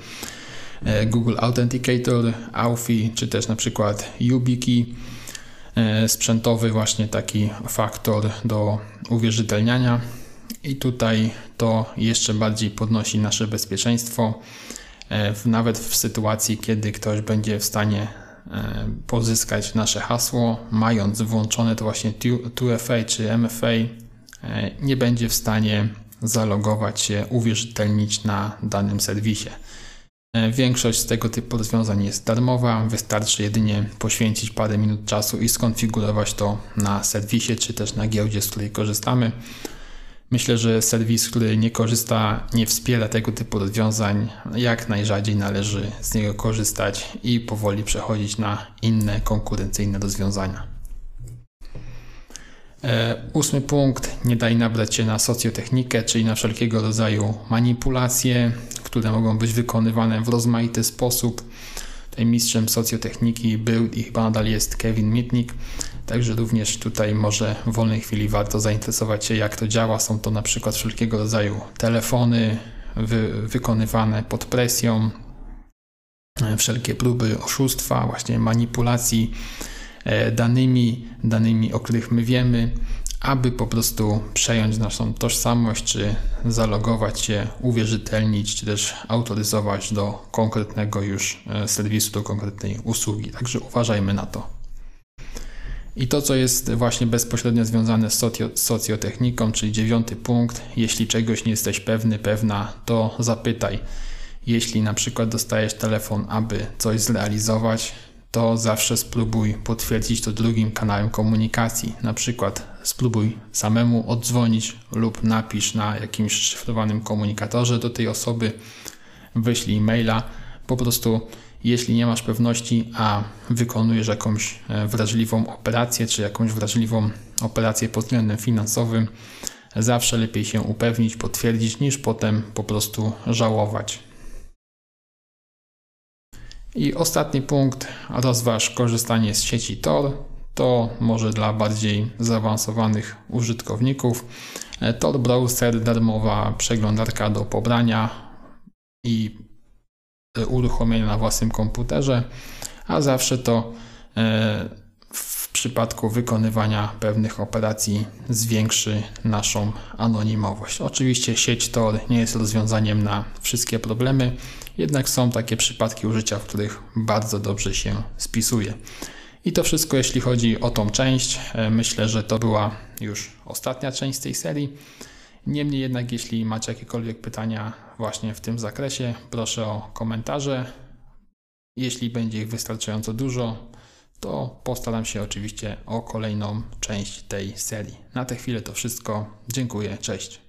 e, Google Authenticator, Authy czy też na przykład YubiKey e, sprzętowy właśnie taki faktor do uwierzytelniania i tutaj to jeszcze bardziej podnosi nasze bezpieczeństwo e, nawet w sytuacji kiedy ktoś będzie w stanie E, pozyskać nasze hasło, mając włączone to właśnie 2FA czy MFA, e, nie będzie w stanie zalogować się, uwierzytelnić na danym serwisie. E, większość z tego typu rozwiązań jest darmowa, wystarczy jedynie poświęcić parę minut czasu i skonfigurować to na serwisie czy też na giełdzie, z której korzystamy. Myślę, że serwis, który nie korzysta, nie wspiera tego typu rozwiązań, jak najrzadziej należy z niego korzystać i powoli przechodzić na inne konkurencyjne rozwiązania. E, ósmy punkt, nie daj nabrać się na socjotechnikę, czyli na wszelkiego rodzaju manipulacje, które mogą być wykonywane w rozmaity sposób. Tutaj mistrzem socjotechniki był i chyba nadal jest Kevin Mitnick. Także również tutaj może w wolnej chwili warto zainteresować się, jak to działa. Są to na przykład wszelkiego rodzaju telefony wy, wykonywane pod presją, e, wszelkie próby oszustwa, właśnie manipulacji e, danymi, danymi, o których my wiemy, aby po prostu przejąć naszą tożsamość, czy zalogować się, uwierzytelnić, czy też autoryzować do konkretnego już e, serwisu, do konkretnej usługi. Także uważajmy na to. I to, co jest właśnie bezpośrednio związane z socio socjotechniką, czyli dziewiąty punkt, jeśli czegoś nie jesteś pewny, pewna, to zapytaj. Jeśli na przykład dostajesz telefon, aby coś zrealizować, to zawsze spróbuj potwierdzić to drugim kanałem komunikacji. Na przykład spróbuj samemu oddzwonić lub napisz na jakimś szyfrowanym komunikatorze do tej osoby, wyślij maila. Po prostu jeśli nie masz pewności, a wykonujesz jakąś e, wrażliwą operację, czy jakąś wrażliwą operację pod względem finansowym, zawsze lepiej się upewnić, potwierdzić, niż potem po prostu żałować. I ostatni punkt, rozważ korzystanie z sieci Tor. To może dla bardziej zaawansowanych użytkowników. E, Tor Browser, darmowa przeglądarka do pobrania i uruchomienia na własnym komputerze, a zawsze to e, w przypadku wykonywania pewnych operacji zwiększy naszą anonimowość. Oczywiście sieć Tor nie jest rozwiązaniem na wszystkie problemy, jednak są takie przypadki użycia, w których bardzo dobrze się spisuje. I to wszystko, jeśli chodzi o tą część. E, myślę, że to była już ostatnia część tej serii. Niemniej jednak, jeśli macie jakiekolwiek pytania właśnie w tym zakresie, proszę o komentarze. Jeśli będzie ich wystarczająco dużo, to postaram się oczywiście o kolejną część tej serii. Na tę chwilę to wszystko. Dziękuję, cześć.